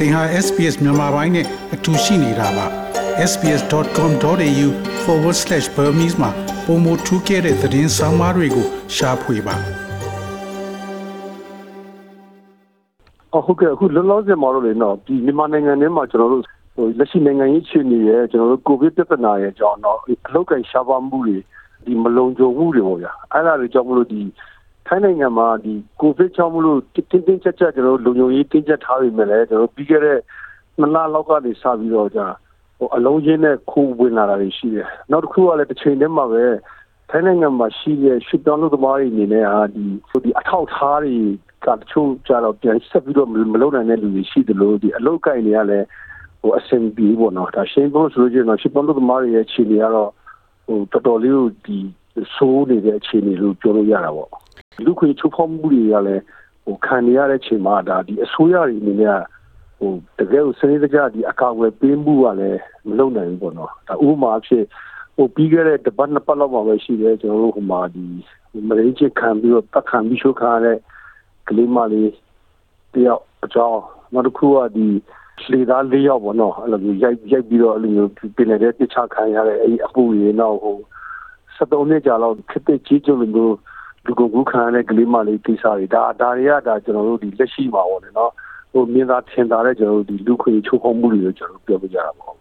သင်ဟာ SPS မြန်မာပိုင်းနဲ့အတူရှိနေတာပါ sbs.com.au/burmese မှာပုံမထူးခဲ့တဲ့သတင်းစာမားတွေကိုရှားဖွေပါဟုတ်ကဲ့အခုလောလောဆယ်မှာတော့လေနော်ဒီမြန်မာနိုင်ငံထဲမှာကျွန်တော်တို့ဟိုလက်ရှိနိုင်ငံရေးအခြေအနေရဲ့ကျွန်တော်တို့ကိုဗစ်ပြဿနာရဲ့အကြောင်းတော့အလောက်ကန်ရှားပါမှုတွေဒီမလုံခြုံမှုတွေပေါ့ဗျာအဲ့ဒါတွေကြောင့်မလို့ဒီ ထိုင်းနိုင်ငံမှာဒီကိုဗစ်ကြောင့်မလို့တင်းတင်းကြပ်ကြပ်ကျွန်တော်တို့လုံခြုံရေးတင်းကျပ်ထားပြီမဲ့လည်းကျွန်တော်ပြီးခဲ့တဲ့နှစ်လလောက်ကနေစပြီးတော့ကြာဟိုအလုံးချင်းနဲ့ခိုးဝင်လာတာတွေရှိတယ်နောက်တစ်ခုကလည်းတစ်ချိန်တည်းမှာပဲထိုင်းနိုင်ငံမှာရှိတဲ့ရှစ်တောင်းလူသမားတွေအနေနဲ့ဟာဒီဒီအထောက်ထားတွေကတချို့ကြတော့ပြန်ဆက်ပြီးတော့မလုပ်နိုင်တဲ့လူတွေရှိတယ်လို့ဒီအလုတ်ကိုင်တွေကလည်းဟိုအဆင်ပြေပေါ့နော်ဒါရှင်းဖို့ဆိုရင်တော့ရှစ်တောင်းလူသမားတွေရဲ့အခြေအနေကတော့ဟိုတော်တော်လေးကိုဒီဆိုးနေတဲ့အခြေအနေလို့ပြောလို့ရတာပေါ့ လူခွေချိုးဖောက်မှုတွေကလည်းဟိုခံနေရတဲ့ချိန်မှာဒါဒီအစိုးရတွေအနေနဲ့ဟိုတကယ်ကိုစနစ်တကျဒီအကာအကွယ်ပေးမှုကလည်းမလုပ်နိုင်ဘူးပေါ့နော်ဒါဥပမာအဖြစ်ဟိုပြီးခဲ့တဲ့တပတ်နှစ်ပတ်လောက်မှာပဲရှိတယ်ကျွန်တော်တို့ဟိုမှာဒီမရင်းချခံပြီးတော့တက်ခံပြီးရှုခါရတဲ့ကလေးမလေးတယောက်အကြောင်းနောက်တစ်ခုကဒီလေသားလေးယောက်ပေါ့နော်အဲ့လိုမျိုးရိုက်ရိုက်ပြီးတော့အဲ့လိုမျိုးပြင်နေတဲ့တခြားခံရတဲ့အဲ့ဒီအပူရေနောက်ဟို73နှစ်ကြာလောက်ခက်တဲ့ကြီးကျုံလို့ လူကုန်ကူးခံရတဲ့ကလေးမလေးကိစ္စတွေဒါဒါတွေကဒါကျွန်တော်တို့ဒီလက်ရှိမှာပေါ့နော်ဟိုမြင်သာထင်သာတဲ့ကျွန်တော်တို့ဒီလူခွေချိုးဖောက်မှုတွေကိုကျွန်တော်တို့ပြောပြကြတာပေါ့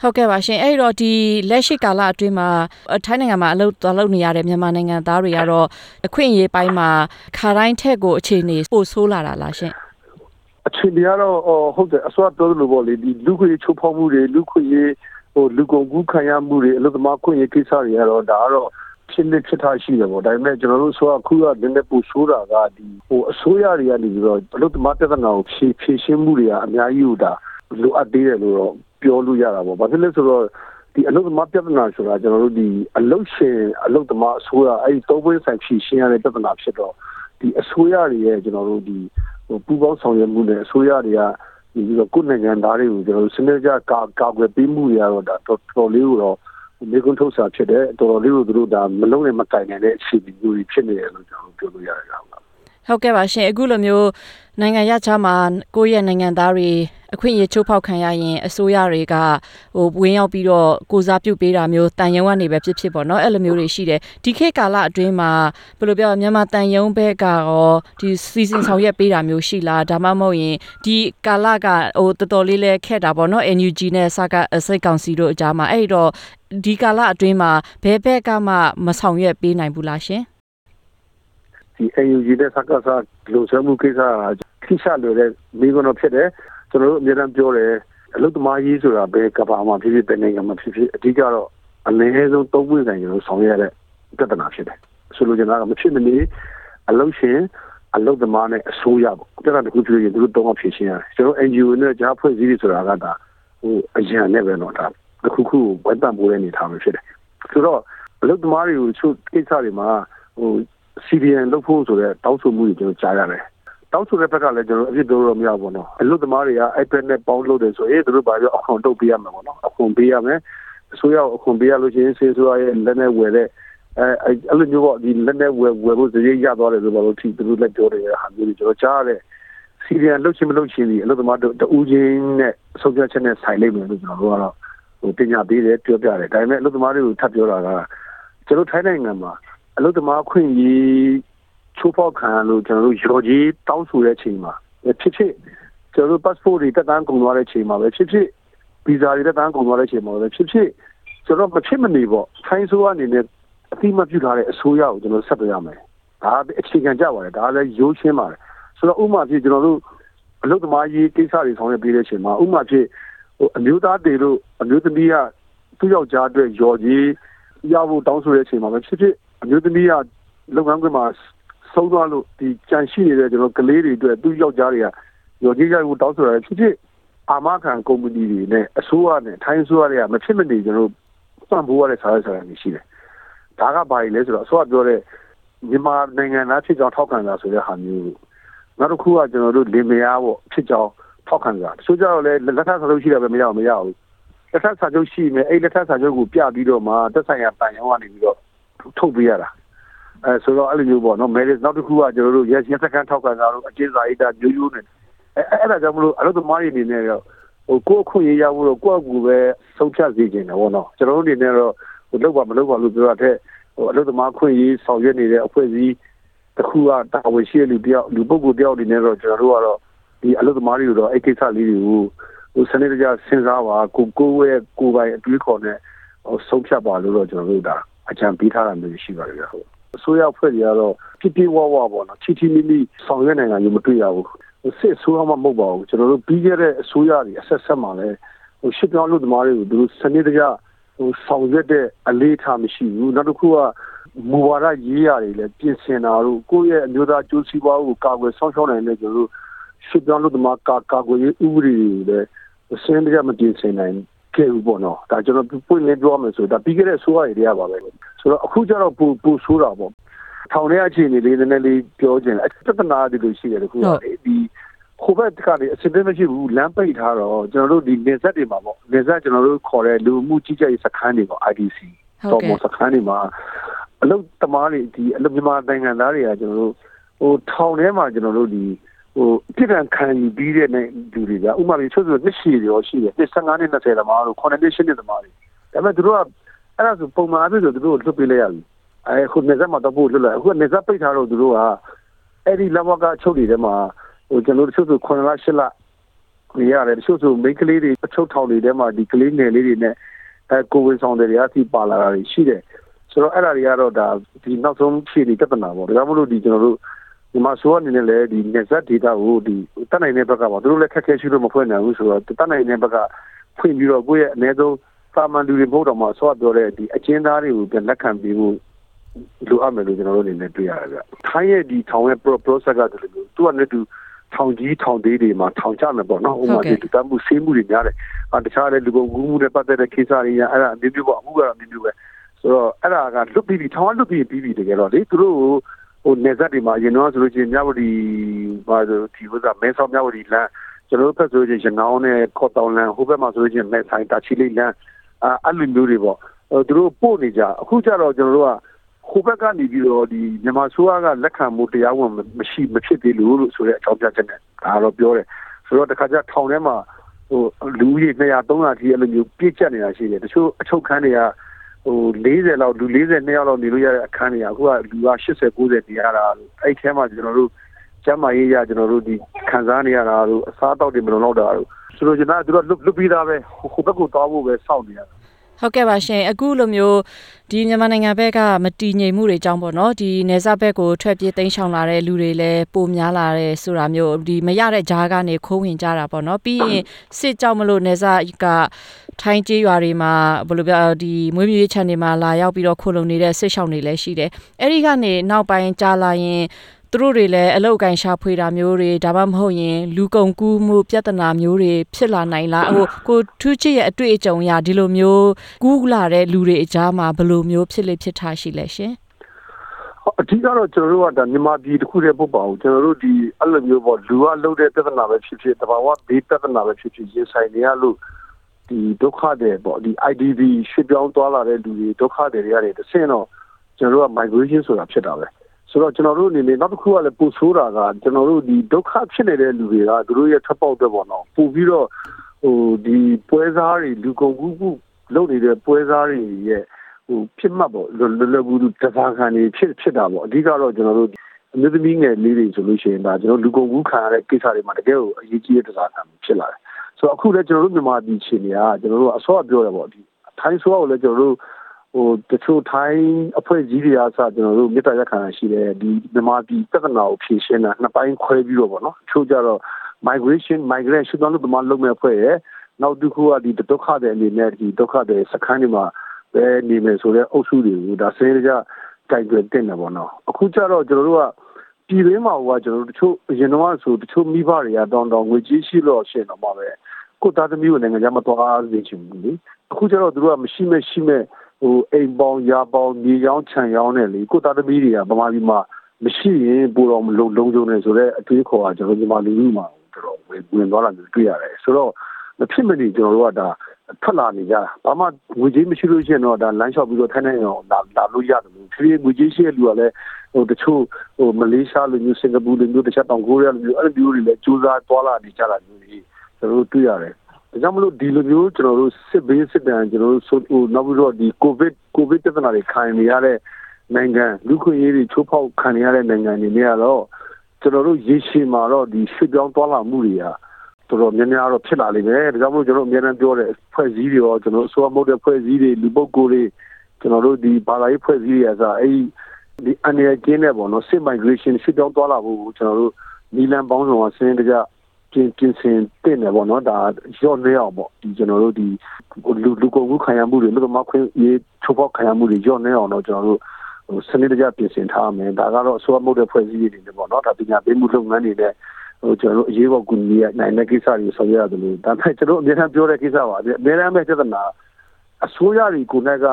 ဟုတ်ကဲ့ပါရှင်အဲ့တော့ဒီလက်ရှိကာလအတွင်းမှာထိုင်းနိုင်ငံမှာအလုပ်သွားလုပ်နေရတဲ့မြန်မာနိုင်ငံသားတွေကတော့အခွင့်အရေးပိုင်းမှာခါတိုင်းထက်ကိုအခြေအနေပိုဆိုးလာတာလားရှင်အခြေအနေကတော့ဟုတ်တယ်အစိုးရပြောလို့ပေါ့လေဒီလူခွေချိုးဖောက်မှုတွေလူခွေဟိုလူကုန်ကူးခံရမှုတွေအလုပ်သမားခွင့်ရေးကိစ္စတွေကတော့ဒါကတော့ ဖြစ်နေဖြစ်ထားရှိတယ်ပေါ့ဒါပေမဲ့ကျွန်တော်တို့ဆိုအခုကနည်းနည်းပူဆိုးတာကဒီဟိုအစိုးရတွေကနေပြီးတော့အလုပ်သမားပြဿနာကိုဖြေဖြေရှင်းမှုတွေကအများကြီးဟိုဒါလိုအပ်သေးတယ်လို့တော့ပြောလို့ရတာပေါ့ဘာဖြစ်လဲဆိုတော့ဒီအလုပ်သမားပြဿနာဆိုတာကျွန်တော်တို့ဒီအလုပ်ရှင်အလုပ်သမားအစိုးရအဲ့ဒီသုံးပွင့်ဆိုင်ဖြေရှင်းရတဲ့ပြဿနာဖြစ်တော့ဒီအစိုးရတွေရဲ့ကျွန်တော်တို့ဒီဟိုပူပေါင်းဆောင်ရွက်မှုနဲ့အစိုးရတွေကဒီပြီးတော့ကိုယ်နိုင်ငံသားတွေကိုကျွန်တော်တို့စနစ်ကြကာကာကွယ်ပေးမှုတွေကတော့ဒါတော်တော်လေးကိုတော့ မြေကွန်းထုတ်စာဖြစ်တယ်တော်တော်လေးကိုသူတို့ဒါမလုံးနဲ့မကင်နိုင်တဲ့အခြေအနေမျိုးတွေဖြစ်နေတယ်လို့ကျွန်တော်ပြောလို့ရတယ်ကွာ ဟုတ်ကဲ့ပါရှင်အခုလိုမျိုးနိုင်ငံရခြားမှာကိုယ့်ရဲ့နိုင်ငံသားတွေအခွင့်အရေးချိုးဖောက်ခံရရင်အစိုးရတွေကဟိုဝင်ရောက်ပြီးတော့ကိုစားပြုပေးတာမျိုးတန်ယုံကနေပဲဖြစ်ဖြစ်ပေါ့နော်အဲ့လိုမျိုးတွေရှိတယ်ဒီခေတ်ကာလအတွင်းမှာဘယ်လိုပြောမြန်မာတန်ယုံဘက်ကရောဒီစီစဉ်ဆောင်ရွက်ပေးတာမျိုးရှိလားဒါမှမဟုတ်ရင်ဒီကာလကဟိုတော်တော်လေးလဲခက်တာပေါ့နော် NUG နဲ့စကားစိတ်ကောင်စီတို့အကြားမှာအဲ့တော့ဒီကာလအတွင်းမှာဘယ်ဘက်ကမှမဆောင်ရွက်ပေးနိုင်ဘူးလားရှင် ဒီ NUG နဲ့စကားစားလုံခြုံမှုကိစ္စကခိချလွယ်တဲ့မိကုန်းတော့ဖြစ်တယ်ကျွန်တော်တို့အများအားပြောတယ်အလုသမားကြီးဆိုတာဘယ်ကဘာမှဖြစ်ဖြစ်တဲ့နိုင်ငံမှာဖြစ်ဖြစ်အဓိကတော့အနည်းဆုံးသုံးပွင့်ဆိုင်ကျွန်တော်ဆောင်ရတဲ့ပြဿနာဖြစ်တယ်ဆိုလိုချင်တာကမဖြစ်မနေအလုရှင်အလုသမားနဲ့အစိုးရပေါ့ပြဿနာတစ်ခုဖြစ်ရင်သူတို့တော့ဖြေရှင်းရတယ်ကျွန်တော် NGO နဲ့ကြားဖွဲ့စည်းရဆိုတာကဒါဟိုအရန်နဲ့ပဲတော့ဒါတစ်ခုခုဝိုင်းပံ့ပိုးတဲ့အနေထားမျိုးဖြစ်တယ်ဆိုတော့အလုသမားတွေကိုချို့ကိစ္စတွေမှာဟို CDN လုပ်ဖို့ဆိုတဲ့တောင်းဆိုမှုတွေကျွန်တော်ကြားရတယ်တောင်းဆိုတဲ့ဘက်ကလည်းကျွန်တော်အဖြစ်ပြောလို့မရဘူးနော်အလုပ်သမားတွေက iPad နဲ့ပေါင်းလုပ်တယ်ဆိုရင်သူတို့ဘာပြောအခွန်တုတ်ပေးရမှာပေါ့နော်အခွန်ပေးရမယ်အစိုးရအခွန်ပေးရလို့ရှိရင်စေဆိုရရဲ့လက်နဲ့ဝယ်တဲ့အဲအဲ့လိုမျိုးပေါ့ဒီလက်နဲ့ဝယ်ဝယ်ဖို့စရိတ်ရသွားတယ်ဆိုတော့သူတို့လည်းပြောတယ်ဟာမျိုးကျွန်တော်ကြားရတယ်စီရီယန်လုတ်ချင်မလုတ်ချင်ဒီအလုပ်သမားတို့တူးချင်းနဲ့အဆုံးဖြတ်ချက်နဲ့ဆိုင်လိမ့်မယ်လို့ကျွန်တော်တို့ကတော့ဟိုပညာပေးတယ်ပြောပြတယ်ဒါပေမဲ့အလုပ်သမားတွေကိုထပ်ပြောတာကကျွန်တော်ထိုင်းနိုင်ငံမှာ အလုပ်သမားခွင့်ရေးချိုးဖောက်ခံလို့ကျွန်တော်တို့ရော်ကြီးတောင်းဆိုတဲ့အချိန်မှာဖြစ်ဖြစ်ကျွန်တော်တို့ passport တွေတက်တန်းကုန်သွားတဲ့အချိန်မှာပဲဖြစ်ဖြစ် visa တွေတက်တန်းကုန်သွားတဲ့အချိန်မှာပဲဖြစ်ဖြစ်ကျွန်တော်မဖြစ်မနေပေါ့ဆိုင်းဆိုးအနေနဲ့အတိမပြုထားတဲ့အစိုးရကိုကျွန်တော်ဆက်ပြရမယ်ဒါအခြေခံကြပါတယ်ဒါလည်းရိုးရှင်းပါတယ်ဆိုတော့ဥမာဖြစ်ကျွန်တော်တို့အလုပ်သမားရေးကိစ္စတွေဆောင်ရွက်ပေးတဲ့အချိန်မှာဥမာဖြစ်ဟိုအမျိုးသားတွေတို့အမျိုးသမီးကသူ့ယောက်ျားအတွက်ရော်ကြီးရဖို့တောင်းဆိုတဲ့အချိန်မှာပဲဖြစ်ဖြစ် အမျိုးသမီးကလုပ်ငန်းခွင်မှာဆုံးသွားလို့ဒီကြံရှိနေတဲ့ကျွန်တော်ကလေးတွေအတွက်သူ့ယောက်ျားတွေကရော်ကြီးရိုက်ဖို့တောင်းဆိုတာဖြစ်ဖြစ်အာမခံကုမ္ပဏီတွေနဲ့အစိုးရနဲ့ထိုင်းအစိုးရတွေကမဖြစ်မနေကျွန်တော်ပံ့ပိုးရတဲ့စာရွက်စာတမ်းတွေရှိတယ်။ဒါကဘာလဲဆိုတော့အစိုးရပြောတဲ့မြန်မာနိုင်ငံသားဖြစ်ကြောင်းထောက်ခံတာဆိုတဲ့ဟာမျိုးနောက်တစ်ခုကကျွန်တော်တို့လင်မယားပေါ့ဖြစ်ကြောင်းထောက်ခံတာတချို့ကြတော့လည်းလက်ထပ်စာချုပ်ရှိတာပဲမရအောင်မရဘူးလက်ထပ်စာချုပ်ရှိမယ်အဲ့လက်ထပ်စာချုပ်ကိုပြပြီးတော့မှတက်ဆိုင်ရာတန်ရုံးကနေပြီးတော့ ထုတ်ပေးရတာအဲဆိုတော့အဲ့လိုမျိုးပေါ့နော် marriage နောက်တစ်ခုကကျွန်တော်တို့ရက်ရက်စကန်ထောက်ခံတာတို့အကျဉ်းစာအိတ်တာမျိုးမျိုးနဲ့အဲအဲ့ဒါကြောင့်မလို့အလုပ်သမားတွေအနေနဲ့တော့ဟိုကိုယ့်အခွင့်အရေးရဖို့တော့ကိုယ့်အကူပဲဆုံးဖြတ်စေချင်တယ်ဗောနော်ကျွန်တော်တို့အနေနဲ့တော့ဟိုလောက်ပါမလောက်ပါလို့ပြောတဲ့ဟိုအလုပ်သမားခွင့်ရေးဆောင်ရွက်နေတဲ့အဖွဲ့အစည်းတစ်ခုကတာဝန်ရှိတဲ့လူတယောက်လူပုဂ္ဂိုလ်တယောက်အနေနဲ့တော့ကျွန်တော်တို့ကတော့ဒီအလုပ်သမားတွေကိုတော့အဲ့ကိစ္စလေးတွေကိုဟိုစနစ်တကျစဉ်းစားပါကိုကိုရဲ့ကိုယ်ပိုင်အတွေးခေါ်နဲ့ဟိုဆုံးဖြတ်ပါလို့တော့ကျွန်တော်တို့ဒါ အကြံပေးထားတာမျိုးရှိပါတယ်ဟုတ်အစိုးရအဖွဲ့တွေကတော့ပြပြဝဝပေါ့နော်ချီချီမီမီဆောင်ရွက်နိုင်တာမျိုးမတွေ့ရဘူးစစ်အစိုးရမှမဟုတ်ပါဘူးကျွန်တော်တို့ပြီးခဲ့တဲ့အစိုးရတွေအဆက်ဆက်မှာလည်းဟိုရှစ်ပြောင်းလို့သမားတွေကိုသူတို့စနစ်တကျဟိုဆောင်ရွက်တဲ့အလေးထားမရှိဘူးနောက်တစ်ခုကမူဝါဒရေးရတယ်လေပြင်ဆင်တာတို့ကိုယ့်ရဲ့အမျိုးသားကျိုးစီးပွားကိုကာကွယ်ဆောင်ရှောက်နိုင်တဲ့ကျွန်တော်တို့ရှစ်ပြောင်းလို့သမားကာကာကွယ်ရေးဥပဒေတွေလည်းစနစ်တကျမပြင်ဆင်နိုင် ခဲ့ဘူးပေါ့နော်ဒါကျွန်တော်ပွင့်လင်းပြောမယ်ဆိုတော့ပြီးခဲ့တဲ့အစိုးရတွေရပါပဲဆိုတော့အခုကျတော့ပူပူဆိုးတာပေါ့ထောင်ထဲအခြေအနေလေးနည်းနည်းလေးပြောချင်တယ်ပြဿနာတွေလို့ရှိတယ်တခုကဒီဟိုဘက်ကနေအစစ်မရှိဘူးလမ်းပိတ်ထားတော့ကျွန်တော်တို့ဒီနေဆက်တွေမှာပေါ့နေဆက်ကျွန်တော်တို့ခေါ်တဲ့လူမှုကြီးကြပ်ရေးစခန်းတွေပေါ့ IDC ဟုတ်ကဲ့စခန်းတွေမှာအလုပ်သမားတွေဒီအလုပ်မြန်မာနိုင်ငံသားတွေကကျွန်တော်တို့ဟိုထောင်ထဲမှာကျွန်တော်တို့ဒီ ဟိုပြစ်ဒဏ်ခံယူပြီးတဲ့လူတွေကဥပမာပြီးချို့ဆိုနှစ်ရှည်ရောရှိတယ်နှစ်15နှစ်20သမားတို့9နှစ်10နှစ်သမားတွေဒါပေမဲ့သူတို့ကအဲ့ဒါဆိုပုံမှန်အဖြစ်ဆိုသူတို့လွတ်ပေးလိုက်ရပြီအဲခုနေဆက်မှာတော့ပို့လွတ်လိုက်အခုနေဆက်ပိတ်ထားတော့သူတို့ကအဲ့ဒီလဘကချုပ်တွေထဲမှာဟိုကျွန်တော်တို့ချို့ဆို9လ10လနေရတယ်တချို့ဆိုမိန်းကလေးတွေအချုပ်ထောင်တွေထဲမှာဒီကလေးငယ်လေးတွေနဲ့အဲကိုဝင်ဆောင်တွေအစီပါလာတာရှိတယ်ဆိုတော့အဲ့ဒါတွေကတော့ဒါဒီနောက်ဆုံးဖြည့်နေပြဿနာပေါ့ဒါကြောင့်မလို့ဒီကျွန်တော်တို့ ဒီမှာဆိုအနေနဲ့လည်းဒီ net data ကိုဒီတက်နိုင်တဲ့ဘက်ကပါသူတို့လည်းခက်ခဲရှိလို့မဖွင့်နိုင်ဘူးဆိုတော့တက်နိုင်တဲ့ဘက်ကဖွင့်ပြီးတော့ကိုယ့်ရဲ့အ ਨੇ ဆုံးသာမန်လူတွေဘုတ်တော်မှာဆော့ပြောတဲ့ဒီအချင်းသားတွေကိုပြန်လက်ခံပြီးဖို့လိုအပ်မယ်လို့ကျွန်တော်တို့အနေနဲ့တွေ့ရတယ်ဗျ။ထိုင်းရဲ့ဒီထောင်ရဲ့ process ကတည်းကသူကလည်းသူထောင်ကြီးထောင်သေးတွေမှာထောင်ကြမယ်ပေါ့နော်။ဥပမာဒီတမှုဆေးမှုတွေများတယ်။အဲတခြားလည်းလူကုန်ကူးမှုတွေပတ်သက်တဲ့ကိစ္စတွေရအဲ့ဒါအမျိုးမျိုးပေါ့အခုကတော့အမျိုးမျိုးပဲ။ဆိုတော့အဲ့ဒါကလွတ်ပြီးပြီထောင်ကလွတ်ပြီးပြီးပြီတကယ်တော့လေသူတို့ ဟိုနေဆက်တွေမှာအရင်တော့ဆိုလို့ချင်းမြဝတီဘာလို့ဒီဥစ္စာမဲဆောက်မြဝတီလမ်းကျွန်တော်တို့ဖက်ဆိုရင်ရနောင်းနဲ့ခေါ်တောင်လမ်းဟိုဘက်မှာဆိုရင်မဲဆိုင်တာချီလေးလမ်းအဲအဲ့လိုမျိုးတွေပေါ့သူတို့ပို့နေကြအခုကျတော့ကျွန်တော်တို့ကဟိုဘက်ကနေပြီးတော့ဒီမြန်မာဆိုးကလက်ခံမှုတရားဝင်မရှိမဖြစ်သေးလို့လို့ဆိုတဲ့အကြောင်းပြချက်နဲ့ဒါတော့ပြောတယ်ဆိုတော့တခါကျထောင်ထဲမှာဟိုလူကြီး200 300ကြီးအဲ့လိုမျိုးပြည့်ကျက်နေတာရှိတယ်တချို့အချုပ်ခန်းတွေက ဟို40လောက်လူ40ယောက်လောက်နေလို့ရတဲ့အခန်းတွေကအခုကလူက80 90နေရတာအဲ့ထဲမှာကျွန်တော်တို့ကျမ်းမာရေးရကျွန်တော်တို့ဒီခံစားနေရတာတို့အစားအသောက်တွေမလုံလောက်တာတို့ဆိုတော့ကျွန်တော်တို့လွတ်လွတ်ပြီးသားပဲဟိုဘက်ကိုသွားဖို့ပဲစောင့်နေရတာ ဟုတ်ကဲ့ပါရှင်အခုလိုမျိုးဒီမြန်မာနိုင်ငံဘက်ကမတည်ငြိမ်မှုတွေအကြောင်းပေါ့နော်ဒီနေဆက်ဘက်ကိုထွက်ပြေးတိမ်းရှောင်လာတဲ့လူတွေလည်းပိုများလာတယ်ဆိုတာမျိုးဒီမရတဲ့ဂျားကနေခိုးဝင်ကြတာပေါ့နော်ပြီးရင်စစ်ကြောက်မလို့နေဆက်ကထိုင်းကျေးရွာတွေမှာဘယ်လိုပြောဒီမွေးမြူရေးခြံတွေမှာလာရောက်ပြီးတော့ခိုလုံနေတဲ့စစ်ရှောင်တွေလည်းရှိတယ်အဲ့ဒီကနေနောက်ပိုင်းကြာလာရင် သူတို့တွေလည်းအလောက်ကန်ရှာဖွေတာမျိုးတွေဒါမှမဟုတ်ရင် လူကုန်ကူးမှုပြဿနာမျိုးတွေဖြစ်လာနိုင်လားဟိုကိုထူးချစ်ရဲ့အတွေ့အကြုံအရဒီလိုမျိုးကူးလာတဲ့လူတွေအကြားမှာဘယ်လိုမျိုးဖြစ်လေဖြစ်ထားရှိလဲရှင်အဓိကတော့ကျွန်တော်တို့ကဒါမြန်မာပြည်တစ်ခုတည်းပုတ်ပါဘူးကျွန်တော်တို့ဒီအဲ့လိုမျိုးပေါ့လူကလှုပ်တဲ့ပြဿနာပဲဖြစ်ဖြစ်တဘာဝဘေးပြဿနာပဲဖြစ်ဖြစ်ရင်ဆိုင်နေရလို့ဒီဒုက္ခတွေပေါ့ဒီ IDV ရွှေ့ပြောင်းသွားလာတဲ့လူတွေဒုက္ခတွေတွေရတယ်တစ်ဆင့်တော့ကျွန်တော်တို့က migration ဆိုတာဖြစ်တာပဲ ဆိုတော့ကျွန်တော်တို့အနေနဲ့နောက်တစ်ခုကလည်းပို့ဆိုးတာကကျွန်တော်တို့ဒီဒုက္ခဖြစ်နေတဲ့လူတွေကသူတို့ရဲ့ထပ်ပေါက်တဲ့ပေါ့နော်ပို့ပြီးတော့ဟိုဒီပွဲစားတွေလူကုန်ကူးမှုလုပ်နေတဲ့ပွဲစားတွေရဲ့ဟိုဖြစ်မှတ်ပေါ့လောလောကူတစားခံနေဖြစ်ဖြစ်တာပေါ့အဓိကတော့ကျွန်တော်တို့အမျိုးသမီးငယ်လေးတွေဆိုလို့ရှိရင်ဒါကျွန်တော်လူကုန်ကူးခံရတဲ့ကိစ္စတွေမှာတကယ်ကိုအရေးကြီးတဲ့တစားခံဖြစ်လာတယ်ဆိုတော့အခုလည်းကျွန်တော်တို့မြန်မာပြည်ခြေနေကကျွန်တော်တို့အစောပြောတယ်ပေါ့ဒီထိုင်းဆိုးကိုလည်းကျွန်တော်တို့ ဟိုတချို့ထိုင်းအဖွဲ့ကြီးတွေအားစကျွန်တော်တို့မြေတားရက်ခံရှိတယ်ဒီမြန်မာပြည်ပြဿနာကိုဖြေရှင်းတာနှစ်ပိုင်းခွဲပြီးတော့ပေါ့နော်ချို့ကြတော့ migration migration တော့ဒီမှာလုပ်မဲ့အဖွဲ့ရဲ့နောက်တစ်ခုကဒီဒုက္ခတွေအနေနဲ့ဒီဒုက္ခတွေစခန်းတွေမှာပဲနေမယ်ဆိုတော့အုပ်စုတွေကိုဒါစင်းကြကြိုက်ကြတင်တယ်ပေါ့နော်အခုကျတော့ကျွန်တော်တို့ကပြည်တွင်းမှာကကျွန်တော်တို့တချို့အရင်တော့ဆိုတချို့မိဘတွေကတောင်းတောင်းငွေကြီးရှိလို့ရှင်တော့မှာပဲကိုသားသမီးကိုနိုင်ငံခြားမသွားစေချင်ဘူးလေအခုကျတော့သူတို့ကမရှိမဲ့ရှိမဲ့ ဟိုအိမ်ပေါင်းရာပေါင်းမြေရောင်းခြံရောင်းနဲ့လေကိုသားသမီးတွေကဗမာပြည်မှာမရှိရင်ပိုတော့မလုံလုံဆုံးနေဆိုတော့အတွေးခေါ်ကကျွန်တော်ဒီမှာလူလူမှာတော်တော်ဝင်ဝင်သွားတာမျိုးတွေ့ရတယ်ဆိုတော့မဖြစ်မနေကျွန်တော်တို့ကဒါထွက်လာနေကြတာဘာမှငွေကြေးမရှိလို့ရှိရင်တော့ဒါလမ်းလျှောက်ပြီးတော့ထိုင်းနိုင်ငံကိုလာလာလို့ရတယ်လို့ဖြည်းဖြည်းငွေကြေးရှိတဲ့လူကလည်းဟိုတချို့ဟိုမလေးရှားလိုမျိုးစင်ကာပူလိုမျိုးတခြားတောင်ကိုရီးယားလိုမျိုးအဲ့လိုမျိုးတွေလည်းကြိုးစားသွားလာနေကြတာမျိုးကြီးကျွန်တော်တို့တွေ့ရတယ် ဒါကြောင့်မလို့ဒီလိုမျိုးကျွန်တော်တို့စစ်ဘေးစစ်တမ်းကျွန်တော်တို့ဆိုဟိုနောက်ပြီးတော့ဒီကိုဗစ်ကိုဗစ်ပြဿနာတွေခံနေရတဲ့နိုင်ငံလူခွင့်ရေးတွေချိုးဖောက်ခံရတဲ့နိုင်ငံတွေနဲ့ကတော့ကျွန်တော်တို့ရေရှည်မှာတော့ဒီရွှေ့ပြောင်းသွားလာမှုတွေကတော်တော်များများတော့ဖြစ်လာလိမ့်မယ်ဒါကြောင့်မို့ကျွန်တော်အများအားပြောတဲ့ဖွဲ့စည်းတွေရောကျွန်တော်အစိုးရမဟုတ်တဲ့ဖွဲ့စည်းတွေလူပုဂ္ဂိုလ်တွေကျွန်တော်တို့ဒီဘာသာရေးဖွဲ့စည်းတွေအစားအဲ့ဒီအနေအကျင်းနဲ့ပေါ့နော်စစ် migration ရွှေ့ပြောင်းသွားလာဖို့ကျွန်တော်တို့နီလန်ပေါင်းစုံအစင်းတကြ ပြင်ပြင်ဆင်တင်တယ်ပေါ့နော်ဒါရော့နေအောင်ပေါ့ဒီကျွန်တော်တို့ဒီလူလူကုန်မှုခံရမှုတွေလူသမားခွင့်ရေးချိုးဖောက်ခံရမှုတွေရော့နေအောင်တော့ကျွန်တော်တို့ဟိုစနစ်တကျပြင်ဆင်ထားမယ်ဒါကတော့အစိုးရမဟုတ်တဲ့ဖွဲ့စည်းတွေနေပေါ့နော်ဒါပညာပေးမှုလုပ်ငန်းတွေနဲ့ဟိုကျွန်တော်တို့အရေးပေါ်ကူညီရနိုင်တဲ့ကိစ္စတွေဆောင်ရွက်ရတယ်လို့ဒါပေမဲ့ကျွန်တော်အများအားပြောတဲ့ကိစ္စပါအများအားမဲ့ပြဿနာအစိုးရတွေကိုလည်းက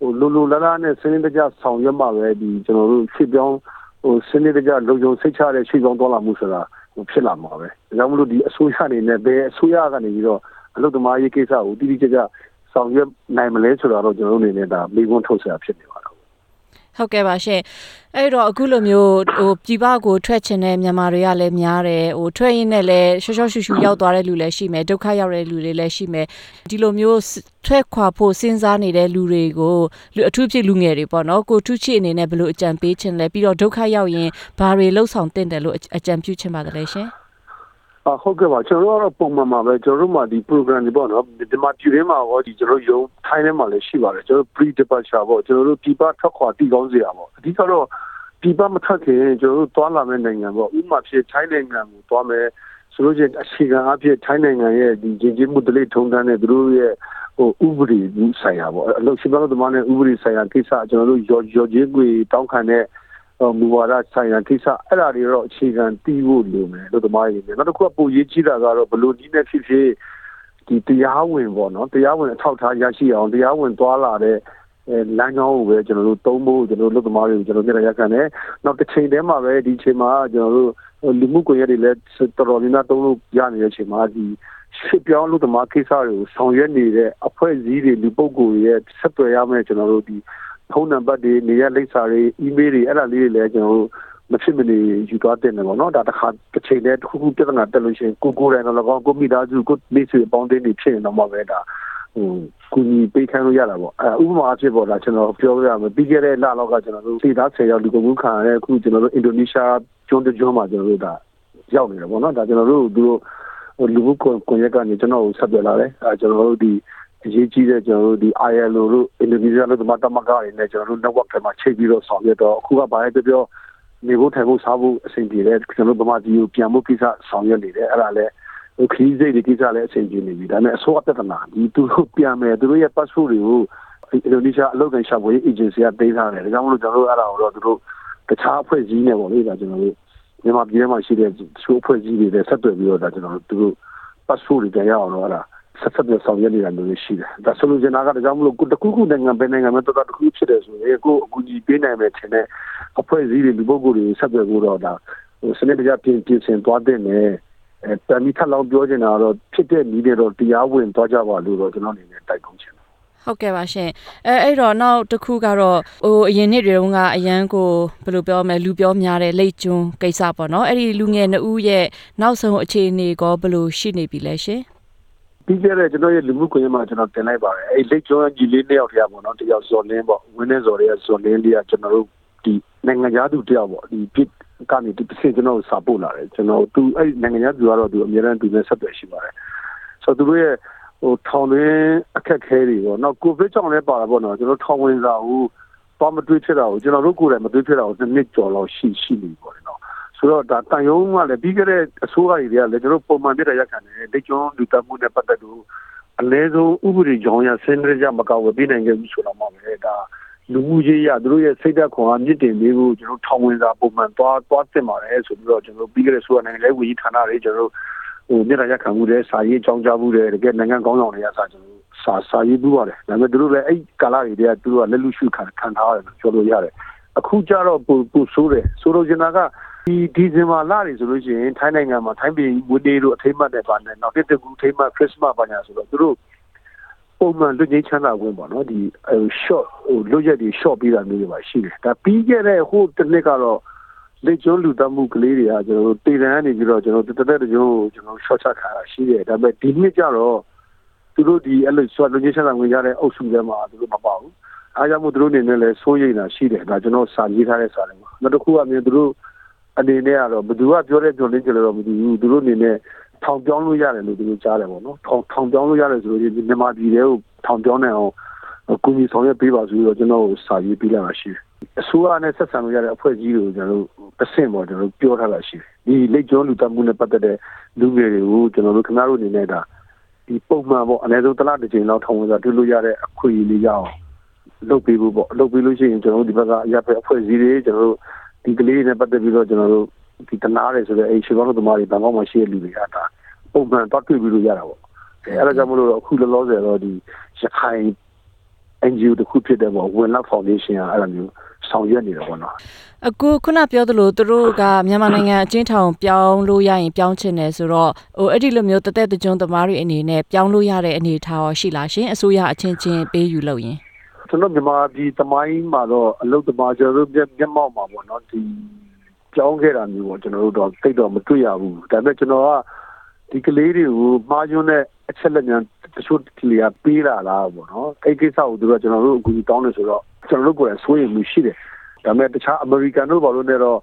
ဟိုလိုလိုလားလားနဲ့စနစ်တကျဆောင်ရွက်မှပဲဒီကျွန်တော်တို့ဖြစ်ပြောင်းဟိုစနစ်တကျလုံခြုံစိတ်ချတဲ့ရှိပြောင်းသွားလာမှုဆိုတာ ဟိုဖြစ်လာမှာပဲဒါကြောင့်မလို့ဒီအစိုးရအနေနဲ့ဘယ်အစိုးရကနေပြီးတော့အလုပ်သမားရေးကိစ္စကိုတိတိကျကျဆောင်ရွက်နိုင်မလဲဆိုတော့ကျွန်တော်တို့အနေနဲ့ဒါမိကွန်းထုတ်ဆရာဖြစ်နေပါတော့ ဟုတ်ကဲ့ပါရှင်အဲ့တော့အခုလိုမျိုးဟိုပြည်ပကိုထွက်ချင်တဲ့မြန်မာတွေကလည်းများတယ်ဟိုထွက်ရင်းနဲ့လည်းရှော့ရှော့ရှူရှူရောက်သွားတဲ့လူလည်းရှိမယ်ဒုက္ခရောက်တဲ့လူတွေလည်းရှိမယ်ဒီလိုမျိုးထွက်ခွာဖို့စဉ်းစားနေတဲ့လူတွေကိုလူအထူးဖြစ်လူငယ်တွေပေါ့နော်ကိုထုချစ်အနေနဲ့ဘယ်လိုအကြံပေးချင်လဲပြီးတော့ဒုက္ခရောက်ရင်ဘာတွေလှုပ်ဆောင်တင်တယ်လို့အကြံပြုချင်ပါတယ်ရှင် အဟုတ်ကဲ့ပါကျွန်တော်တို့ကတော့ပုံမှန်ပါပဲကျွန်တော်တို့မှာဒီ program တွေပေါ့နော်ဒီမှာပြည်ရင်းမှာဟောဒီကျွန်တော်ရုံထိုင်းထဲမှာလည်းရှိပါတယ်ကျွန်တော် pre departure ပေါ့ကျွန်တော်တို့ပြည်ပထွက်ခွာတည်ကောင်းစေရပေါ့အဓိကတော့ပြည်ပမထွက်ခင်ကျွန်တော်တို့သွားလာမယ့်နိုင်ငံပေါ့ဥပမာဖြစ်ထိုင်းနိုင်ငံကိုသွားမယ်ဆိုလို့ချင်းအခြေခံအဖြစ်ထိုင်းနိုင်ငံရဲ့ဒီဂျင်ဂျင်မှုတလေးထုံတန်းတဲ့သူတို့ရဲ့ဟိုဥပဒေဆိုင်ရာပေါ့အလုပ်ရှိပါလို့ဒီမှာနဲ့ဥပဒေဆိုင်ရာကိစ္စကျွန်တော်တို့ရော်ရော်ချင်းကိုတောင်းခံတဲ့ မူဝါဒဆိုင်ရာကိစ္စအဲ့ဒါတွေတော့အခြေခံတီးဖို့လိုမယ်လို့သမားရည်နောက်တစ်ခုကပိုရေးကြီးတာကတော့ဘလို့ဒီနဲ့ဖြစ်ဖြစ်ဒီတရားဝင်ပေါ့နော်တရားဝင်အထောက်ထားရရှိအောင်တရားဝင်သွားလာတဲ့အဲလမ်းကြောင်းကိုပဲကျွန်တော်တို့သုံးဖို့ကျွန်တော်တို့လုပ်သမားတွေကိုကျွန်တော်မျက်နှာရက်ခံတယ်နောက်တစ်ချိန်တည်းမှာပဲဒီချိန်မှာကျွန်တော်တို့လူမှုကွန်ရက်တွေလည်းတော်တော်များများသုံးလို့ရနေတဲ့အချိန်မှာဒီရှစ်ပြောင်းလုပ်သမားကိစ္စတွေကိုဆောင်ရွက်နေတဲ့အဖွဲ့အစည်းတွေလူပုဂ္ဂိုလ်တွေရဲ့ဆက်သွယ်ရမယ်ကျွန်တော်တို့ဒီ ဖုန်းနံပါတ်တွေနေရလိပ်စာတွေအီးမေးလ်တွေအဲ့ဒါလေးတွေလည်းကျွန်တော်တို့မဖြစ်မနေယူသွားတင်တယ်ပေါ့နော်ဒါတစ်ခါတစ်ချိန်တည်းတစ်ခုခုပြဿနာတက်လို့ရှိရင်ကိုကိုယ်တိုင်တော့လည်းကောင်းကိုမိသားစုကိုမိတ်ဆွေအပေါင်းအသင်းတွေဖြစ်ရင်တော့မှပဲဒါဟိုကူညီပေးခိုင်းလို့ရတာပေါ့အဲဥပမာအဖြစ်ပေါ့ဒါကျွန်တော်ပြောပြရမယ်ပြီးခဲ့တဲ့လလောက်ကကျွန်တော်တို့စိတ်သား10ရောက်လူကုန်မှုခံရတဲ့အခုကျွန်တော်တို့အင်ဒိုနီးရှားကျွန်းတကျွန်းမှာကျွန်တော်တို့ဒါရောက်နေတယ်ပေါ့နော်ဒါကျွန်တော်တို့သူတို့ဟိုလူမှုကွန်ရက်ကနေကျွန်တော်ကိုဆက်သွယ်လာတယ်အဲကျွန်တော်တို့ဒီ အရေးကြီးတဲ့ကျွန်တော်တို့ဒီ ILO တို့အင်ဒိုနီးရှားလို့ဒီမှာတမကတွေနဲ့ကျွန်တော်တို့ network ထဲမှာချိန်ပြီးတော့ဆောင်ရွက်တော့အခုကဘာလဲပြောပြောနေဖို့ထိုင်ဖို့စားဖို့အဆင်ပြေတယ်ကျွန်တော်တို့ဗမာပြည်ကိုပြန်ဖို့ကိစ္စဆောင်ရွက်နေတယ်အဲ့ဒါလည်းဟိုခရီးစိတ်ဒီကိစ္စလည်းအဆင်ပြေနေပြီဒါနဲ့အစိုးရပြဿနာဒီသူတို့ပြန်မယ်သူတို့ရဲ့ passport တွေကိုအင်ဒိုနီးရှားအလုပ်ကိုင်ရှာဖွေရေး agency ကပေးထားတယ်ဒါကြောင့်မလို့ကျွန်တော်တို့အဲ့ဒါကိုတော့သူတို့တခြားအဖွဲ့အစည်းနဲ့ပေါ့လေဒါကျွန်တော်တို့မြန်မာပြည်ထဲမှာရှိတဲ့ချိုးအဖွဲ့အစည်းတွေနဲ့ဆက်သွယ်ပြီးတော့ဒါကျွန်တော်တို့သူတို့ passport တွေပြန်ရအောင်တော့အဲ့ဒါ ဆက်ဆက်ပြဆောင်ရွက်နေတာမျိုးရှိတယ်ဒါဆိုလို့ကျွန်တော်ကဒါကြောင့်မလို့တခုခုနိုင်ငံပဲနိုင်ငံမှာတော်တော်တခုဖြစ်တယ်ဆိုရင်ကိုအကူအညီပေးနိုင်မယ်ထင်တဲ့အဖွဲ့အစည်းတွေလူပုဂ္ဂိုလ်တွေဆက်သွယ်ဖို့တော့ဒါဟိုစနစ်တကျပြင်ပြင်ဆင်သွားတဲ့နဲ့အဲတမီထက်လောက်ပြောချင်တာတော့ဖြစ်တဲ့နည်းတွေတော့တရားဝင်သွားကြပါလို့တော့ကျွန်တော်အနေနဲ့တိုက်တွန်းချင်တယ်ဟုတ်ကဲ့ပါရှင်အဲအဲ့တော့နောက်တစ်ခုကတော့ဟိုအရင်နှစ်တွေတုန်းကအရန်ကိုဘယ်လိုပြောမလဲလူပြောများတဲ့လိတ်ကျွန်းကိစ္စပေါ့နော်အဲ့ဒီလူငယ်နှစ်ဦးရဲ့နောက်ဆုံးအခြေအနေကောဘယ်လိုရှိနေပြီလဲရှင် ပြီးခဲ့တဲ့ကျွန်တော်ရဲ့လူမှုကွန်ရက်မှာကျွန်တော်တင်လိုက်ပါတယ်အဲ့လိတ်ကျွန်းကြီးလေးနှစ်ယောက်တည်းပေါ့နော်တယောက်ဇော်လင်းပေါ့ဝင်းနေဇော်ရဲ့ဇော်လင်းလေးကကျွန်တော်တို့ဒီနိုင်ငံသားသူတယောက်ပေါ့ဒီပြစ်ကနေဒီတစ်ဆင့်ကျွန်တော်စာပို့လာတယ်ကျွန်တော်သူအဲ့နိုင်ငံသားသူကတော့သူအများအားသူနဲ့ဆက်သွယ်ရှိပါတယ်ဆိုတော့သူတို့ရဲ့ဟိုထောင်တွင်းအခက်ခဲတွေပေါ့နော်ကိုဗစ်ကြောင့်လည်းပါတာပေါ့နော်ကျွန်တော်ထောင်ဝင်စာကိုတော့မတွေးဖြစ်တာကိုကျွန်တော်တို့ကိုယ်တိုင်မတွေးဖြစ်တာကိုတစ်နှစ်ကျော်လောက်ရှိရှိနေပေါ့နော် ဆိုတော့ဒါတန်ယုံကလည်းပြီးခဲ့တဲ့အစိုးရတွေကလည်းကျွန်တော်ပုံမှန်ပြတဲ့ရက်ခံတယ်ဒိတ်ကျွန်းလူတက်မှုနဲ့ပတ်သက်လို့အလဲဆုံးဥပဒေကြောင်းရဆင်းရဲကြမကောက်ဝပြနိုင်ခဲ့ဘူးဆိုတော့မှပဲဒါလူမှုရေးရသူတို့ရဲ့စိတ်ဓာတ်ခွန်အားမြင့်တင်ပေးဖို့ကျွန်တော်ထောင်ဝင်စာပုံမှန်သွားသွားတင်ပါတယ်ဆိုပြီးတော့ကျွန်တော်ပြီးခဲ့တဲ့ဆိုရနိုင်ငံရေးဝန်ကြီးဌာနတွေကျွန်တော်ဟိုမြေတားရခံမှုတဲ့စာရေးအကြောင်းကြားမှုတဲ့တကယ်နိုင်ငံကောင်းဆောင်တွေကစာကျွန်တော်စာစာရေးပြီးပါတယ်ဒါပေမဲ့သူတို့လည်းအဲ့ကာလတွေတည်းကသူတို့ကလက်လူရှုခံခံထားရတယ်လို့ပြောလို့ရတယ်အခုကျတော့ပူပူဆိုးတယ်ဆိုလိုချင်တာက ဒီဒီဇင်ဘာလတွေဆိုလို့ရှိရင်ထိုင်းနိုင်ငံမှာထိုင်းပြည်ဝင်းဒေးတို့အထိမ့်မှတ်တဲ့ပါနဲ့နောက်တစ်တကူထိမ့်မှတ်ခရစ်စမတ်ပါညာဆိုတော့သူတို့ပုံမှန်လွတ်ငင်းချမ်းသာခွင့်ပေါ့နော်ဒီ short ဟိုလွတ်ရက်တွေ short ပေးတာမျိုးတွေပါရှိတယ်ဒါပြီးခဲ့တဲ့ဟိုတစ်နှစ်ကတော့လက်ကျွန်းလူတက်မှုကလေးတွေကကျွန်တော်တို့တည်တန်းနေပြီးတော့ကျွန်တော်တက်တက်တကြိုးကျွန်တော် short ချခါတာရှိတယ်ဒါပေမဲ့ဒီနှစ်ကျတော့သူတို့ဒီအဲ့လိုဆိုလွတ်ငင်းချမ်းသာခွင့်ရတဲ့အုပ်စုထဲမှာသူတို့မပါဘူးအားကြောင့်မို့သူတို့အနေနဲ့လည်းစိုးရိမ်တာရှိတယ်ဒါကျွန်တော်စာရေးထားတဲ့စာတွေမှာနောက်တစ်ခုကမြင်သူတို့ အနေနဲ့ကတော့ဘယ်သူကပြောတဲ့ပြောလင်းကြလို့တော့မသိဘူးသူတို့အနေနဲ့ထောင်ပြောင်းလို့ရတယ်လို့သူတို့ကြားတယ်ပေါ့နော်ထောင်ထောင်ပြောင်းလို့ရတယ်ဆိုလို့မြန်မာပြည်တွေကိုထောင်ပြောင်းနေအောင်ကူညီဆောင်ရွက်ပေးပါဆိုတော့ကျွန်တော်စာရေးပေးလာတာရှိတယ်အစိုးရနဲ့ဆက်ဆံလို့ရတဲ့အဖွဲ့အစည်းတွေကိုကျွန်တော်တို့အဆင့်ပေါ်ကျွန်တော်တို့ပြောထားတာရှိတယ်ဒီလက်ကျော်လူတက်မှုနဲ့ပတ်သက်တဲ့လူငယ်တွေကိုကျွန်တော်တို့ခင်ဗျားတို့အနေနဲ့ဒါဒီပုံမှန်ပေါ့အနည်းဆုံးတစ်လတစ်ချိန်လောက်ထောင်ဝင်စာတွေ့လို့ရတဲ့အခွင့်အရေးလေးရအောင်လုပ်ပေးဖို့ပေါ့လုပ်ပေးလို့ရှိရင်ကျွန်တော်တို့ဒီဘက်ကအရပ်ဘက်အဖွဲ့အစည်းတွေကျွန်တော်တို့ ဒီကလေးတွေနဲ့ပတ်သက်ပြီးတော့ကျွန်တော်တို့ဒီတနာရဲဆိုတဲ့အဲ့ရှေ့ဘောင်းသမားတွေဘန်ကောက်မှာရှိတဲ့လူတွေကဒါပုံမှန်တော့တွေ့ပြီးလို့ရတာပေါ့အဲအဲ့ဒါကြောင့်မလို့အခုလောလောဆယ်တော့ဒီရခိုင် NGO တခုဖြစ်တဲ့ပေါ့ဝင်လာဖောင်ဒေးရှင်းကအဲ့လိုမျိုးဆောင်ရွက်နေတယ်ပေါ့နော်အခုခုနပြောသလိုသူတို့ကမြန်မာနိုင်ငံအချင်းထောင်ပြောင်းလို့ရရင်ပြောင်းချင်တယ်ဆိုတော့ဟိုအဲ့ဒီလိုမျိုးတသက်တကြွသမားတွေအနေနဲ့ပြောင်းလို့ရတဲ့အနေအထားရောရှိလားရှင်အစိုးရအချင်းချင်းပေးယူလို့ရင် ကျွန်တော်မြန်မာပြည်တမိုင်းမှာတော့အလုတ်တမာကျွန်တော်တို့မျက်မှောက်မှာပေါ့နော်ဒီကြောင်းခဲ့တာမျိုးပေါ့ကျွန်တော်တို့တော့သိတော့မတွေ့ရဘူးဒါပေမဲ့ကျွန်တော်ကဒီကလေးတွေကိုမှားယွင်းတဲ့အချက်လက်များတချို့ကလေးကပေးလာလားပေါ့နော်အဲ့ကိစ္စကိုသူကကျွန်တော်တို့အကူကြီးတောင်းနေဆိုတော့ကျွန်တော်တို့ကိုယ်ဆွေးရမှုရှိတယ်ဒါပေမဲ့တခြားအမေရိကန်တို့ဘာလို့လဲတော့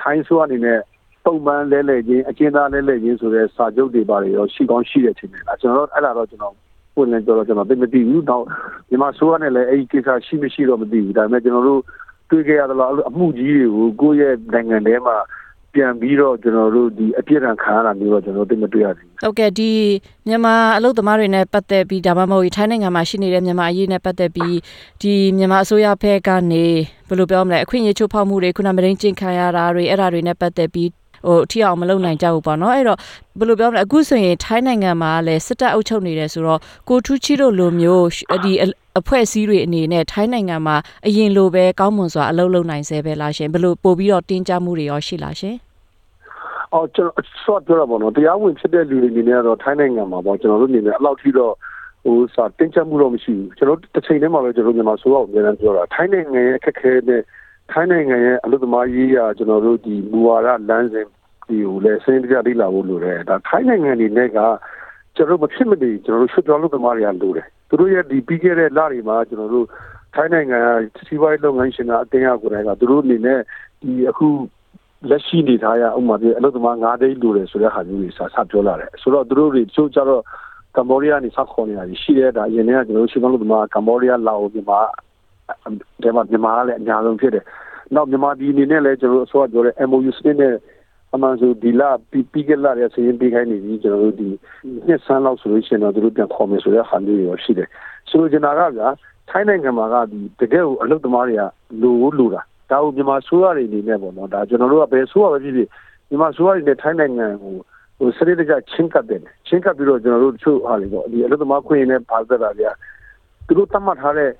ထိုင်းဆိုအနေနဲ့ပုံမှန်လဲလဲချင်းအကျဉ်းသားလဲလဲချင်းဆိုတဲ့စာချုပ်တွေပါတွေရောရှိကောင်းရှိတဲ့ချိန်တွေလားကျွန်တော်တို့အဲ့လာတော့ကျွန်တော် ပုံနဲ့ကြောတော့ကျွန်တော်သိမသိဘူးတော့မြန်မာဆိုးရနဲ့လည်းအဲ့ဒီကိစ္စရှိမရှိတော့မသိဘူးဒါပေမဲ့ကျွန်တော်တို့တွေ့ခဲ့ရသလားအမှုကြီးတွေကိုကိုယ့်ရဲ့နိုင်ငံထဲမှာပြန်ပြီးတော့ကျွန်တော်တို့ဒီအပြစ်ဒဏ်ခံရတာမျိုးတော့ကျွန်တော်သိမတွေ့ရဘူးဟုတ်ကဲ့ဒီမြန်မာအလုပ်သမားတွေနဲ့ပတ်သက်ပြီးဒါမှမဟုတ်ထိုင်းနိုင်ငံမှာရှိနေတဲ့မြန်မာအရေးနဲ့ပတ်သက်ပြီးဒီမြန်မာအစိုးရဘက်ကနေဘယ်လိုပြောမလဲအခွင့်အရေးချိုးဖောက်မှုတွေခုနမရင်းကျင့်ခံရတာတွေအဲ့ဒါတွေနဲ့ပတ်သက်ပြီး ဟိုထိအောင်မလုပ်နိုင်ကြဘူးပေါ့နော်အဲ့တော့ဘယ်လိုပြောမလဲအခုဆိုရင်ထိုင်းနိုင်ငံမှာလည်းစစ်တပ်အုပ်ချုပ်နေတယ်ဆိုတော့ကိုထူးချီတို့လိုမျိုးဒီအဖွဲ့အစည်းတွေအနေနဲ့ထိုင်းနိုင်ငံမှာအရင်လိုပဲကောင်းမွန်စွာအလုပ်လုပ်နိုင်စေပဲလားရှင်ဘယ်လိုပို့ပြီးတော့တင်းကြပ်မှုတွေရောရှိလားရှင်အော်ကျွန်တော်ဆော့ပြောတာပေါ့နော်တရားဝင်ဖြစ်တဲ့လူတွေအနေနဲ့ကတော့ထိုင်းနိုင်ငံမှာပေါ့ကျွန်တော်တို့အနေနဲ့အလောက်ထိတော့ဟိုစာတင်ချက်မှုတော့မရှိဘူးကျွန်တော်တစ်ချိန်တည်းမှာပဲကျွန်တော်မြန်မာဆိုတော့အများအားပြောတာထိုင်းနိုင်ငံရဲ့အခက်အခဲနဲ့ထိုင်းနိုင်ငံရဲ့အလုပ်သမားရေးရာကျွန်တော်တို့ဒီမူဝါဒလမ်းစဉ် ဒီကိုလည်းစင်းတကြလေ့လာဖို့လိုတယ်ဒါထိုင်းနိုင်ငံနေနဲ့ကကျွန်တော်မဖြစ်မနေကျွန်တော်တို့ရွှေ့ပြောင်းလုပ်သမားတွေကလိုတယ်သူတို့ရဲ့ဒီပြီးခဲ့တဲ့လတွေမှာကျွန်တော်တို့ထိုင်းနိုင်ငံစီးပွားရေးလုပ်ငန်းရှင်ကအတင်းအကိုယ်တိုင်ကသူတို့အနေနဲ့ဒီအခုလက်ရှိနေထားရဥပမာပြအလုပ်သမား9တိတ်လိုတယ်ဆိုတဲ့ဟာမျိုးတွေစစပြောလာတယ်ဆိုတော့သူတို့တွေချို့ကြတော့ကမ္ဘောဒီးယားနေဆက်ခေါ်နေတာရှိတယ်ဒါအရင်ကကျွန်တော်တို့ရှင်းလို့ဒီမှာကမ္ဘောဒီးယားလာအိုမြန်မာဒါမှမြန်မာလည်းအများဆုံးဖြစ်တယ်နောက်မြန်မာပြည်အနေနဲ့လည်းကျွန်တော်တို့အစိုးရပြောတဲ့ MOU စနစ်နဲ့ အမှန်ဆိုဒီလာပြီးခဲ့လာတဲ့ဆင်းပေးခိုင်းနေပြီကျွန်တော်တို့ဒီနှစ်ဆန်းလောက်ဆိုလို့ရှိရင်တော့သူတို့ပြန်ခေါ်မယ်ဆိုတဲ့ဟာမျိုးတွေရှိတယ်ဆိုလိုချင်တာကဗျာထိုင်းနိုင်ငံမှာကဒီတကယ်ကိုအလုပ်သမားတွေကလိုလိုတာဒါကိုမြန်မာဆိုးရတွေအနေနဲ့ပေါ့နော်ဒါကျွန်တော်တို့ကဘယ်ဆိုးရပဲဖြစ်ဖြစ်မြန်မာဆိုးရတွေနဲ့ထိုင်းနိုင်ငံကိုဟိုစရိတ်တကြချင်းကပ်တယ်ချင်းကပ်ပြီးတော့ကျွန်တော်တို့တချို့ဟာတွေပေါ့ဒီအလုပ်သမားခွင့်ရနဲ့ပါသက်တာတွေကသူတို့တတ်မှတ်ထားတဲ့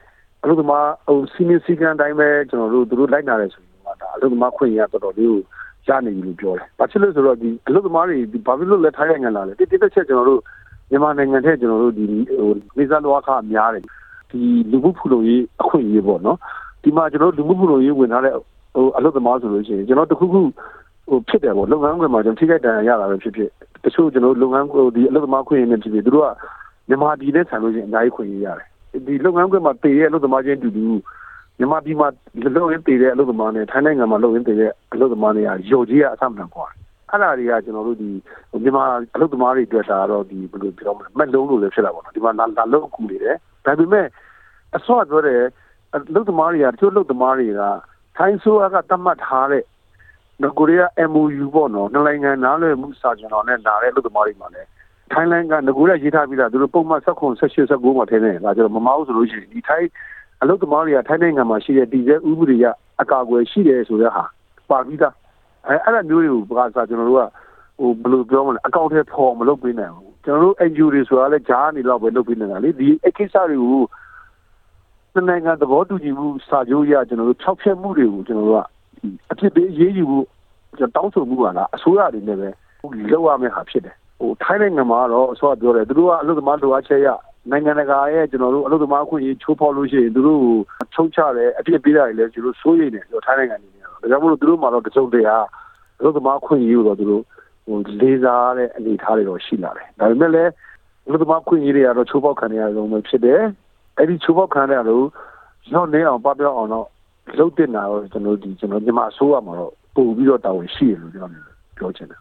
အလုပ်သမားဟိုစီမင်းစည်းကမ်းတိုင်းပဲကျွန်တော်တို့သူတို့လိုက်နာတယ်ဆိုရင်ကဒါအလုပ်သမားခွင့်ရတော်တော်လေးကို ရနေပြီလို့ပြောတယ်။ဘာဖြစ်လို့ဆိုတော့ဒီအလုပ်သမားတွေဒီဘာဖြစ်လို့လဲထိုင်းနိုင်ငံလာလဲတိတိကျကျကျွန်တော်တို့မြန်မာနိုင်ငံထဲကျွန်တော်တို့ဒီဟိုနေစားလောကများတယ်ဒီလူမှုဖူလုံရေးအခွင့်အရေးပေါ့နော်ဒီမှာကျွန်တော်လူမှုဖူလုံရေးဝင်ထားတဲ့ဟိုအလုပ်သမားဆိုလို့ရှိရင်ကျွန်တော်တခုခုဟိုဖြစ်တယ်ပေါ့လုပ်ငန်းခွင်မှာကျွန်တော်ထိခိုက်ဒဏ်ရာရတာပဲဖြစ်ဖြစ်တချို့ကျွန်တော်လုပ်ငန်းဟိုဒီအလုပ်သမားခွင့်ရနေဖြစ်ဖြစ်သူတို့ကမြန်မာပြည်နဲ့ဆန်လို့ရှိရင်အများကြီးခွင့်ရရတယ်ဒီလုပ်ငန်းခွင်မှာတည်ရဲ့အလုပ်သမားချင်းတူတူ မြန်မာပြည်မှာလုံရင်းတည်တဲ့အလုပ်သမားနဲ့ထိုင်းနိုင်ငံမှာလုံရင်းတည်တဲ့အလုပ်သမားတွေကယုံကြည်ရအဆမတန်ကွာအဲ့ဒါတွေကကျွန်တော်တို့ဒီမြန်မာအလုပ်သမားတွေအတွက်ဒါတော့ဒီဘယ်လိုပြောမလဲမက်လုံးလို့လည်းဖြစ်တာပေါ့နော်ဒီမှာလာလာလုံးကူနေတယ်ဒါပေမဲ့အစောကပြောတဲ့အလုပ်သမားတွေကတချို့အလုပ်သမားတွေကထိုင်းဆိုးကသတ်မှတ်ထားတဲ့နော်ကိုရီးယား MOU ပေါ့နော်နှစ်နိုင်ငံနားလည်မှုစာချုပ်တော်နဲ့လာတဲ့အလုပ်သမားတွေမှာလည်းထိုင်းလန်ကငကိုရရေးထားပြီးသားသူတို့ပုံမှန်16 18 19မှာထည့်နေတာဒါကျတော့မမအောင်ဆိုလို့ရှိရင်ဒီထိုင်း အလုပ်သမားတွေကထိုင်းနိုင်ငံမှာရှိတဲ့ဒီဇယ်ဥပဒေရအကာအကွယ်ရှိတယ်ဆိုတဲ့ဟာပါပြီးသားအဲအဲ့ဒါမျိုးတွေကိုဘာသာကျွန်တော်တို့ကဟိုဘယ်လိုပြောမလဲအကောင့်ထဲပေါ်မလုပ်ပေးနိုင်ဘူးကျွန်တော်တို့ NGO တွေဆိုတာလည်းဂျားနေတော့ပဲလုပ်ပေးနေတာလေဒီအကိစ္စတွေကိုနိုင်ငံသဘောတူညီမှုစာချုပ်ရကျွန်တော်တို့ဖြောက်ဖျက်မှုတွေကိုကျွန်တော်တို့ကအဖြစ်ပေးရေးယူဖို့ကျွန်တော်တောင်းဆိုမှုပါလားအစိုးရတွေနဲ့ပဲလုပ်ရမယ့်ဟာဖြစ်တယ်ဟိုထိုင်းနိုင်ငံမှာတော့အစိုးရပြောတယ်သူတို့ကအလုပ်သမားလိုအပ်ချက်ရ နိုင်ငံတကာရဲ့ကျွန်တော်တို့အလုပ်သမားအခွင့်အရေးချိုးဖောက်လို့ရှိရင်သူတို့ကိုချုပ်ချတယ်အပြစ်ပေးတာတွေလည်းကျွန်တော်စိုးရိမ်တယ်ကျွန်တော်ထိုင်းနိုင်ငံနေနေတော့ဒါကြောင့်မလို့သူတို့မှတော့တစုံတရာအလုပ်သမားအခွင့်အရေးကိုတော့သူတို့ဟိုလေးစားတဲ့အနေအထားတွေတော့ရှိလာတယ်ဒါပေမဲ့လည်းအလုပ်သမားအခွင့်အရေးတွေကတော့ချိုးဖောက်ခံရတဲ့လုံးပဲဖြစ်တယ်အဲ့ဒီချိုးဖောက်ခံရလို့ရောက်နေအောင်ပပျောက်အောင်တော့လုပ်တင်တာတော့ကျွန်တော်ဒီကျွန်တော်ညီမအစိုးရမှာတော့ပို့ပြီးတော့တာဝန်ရှိတယ်လို့ကျွန်တော်ပြောချင်တယ်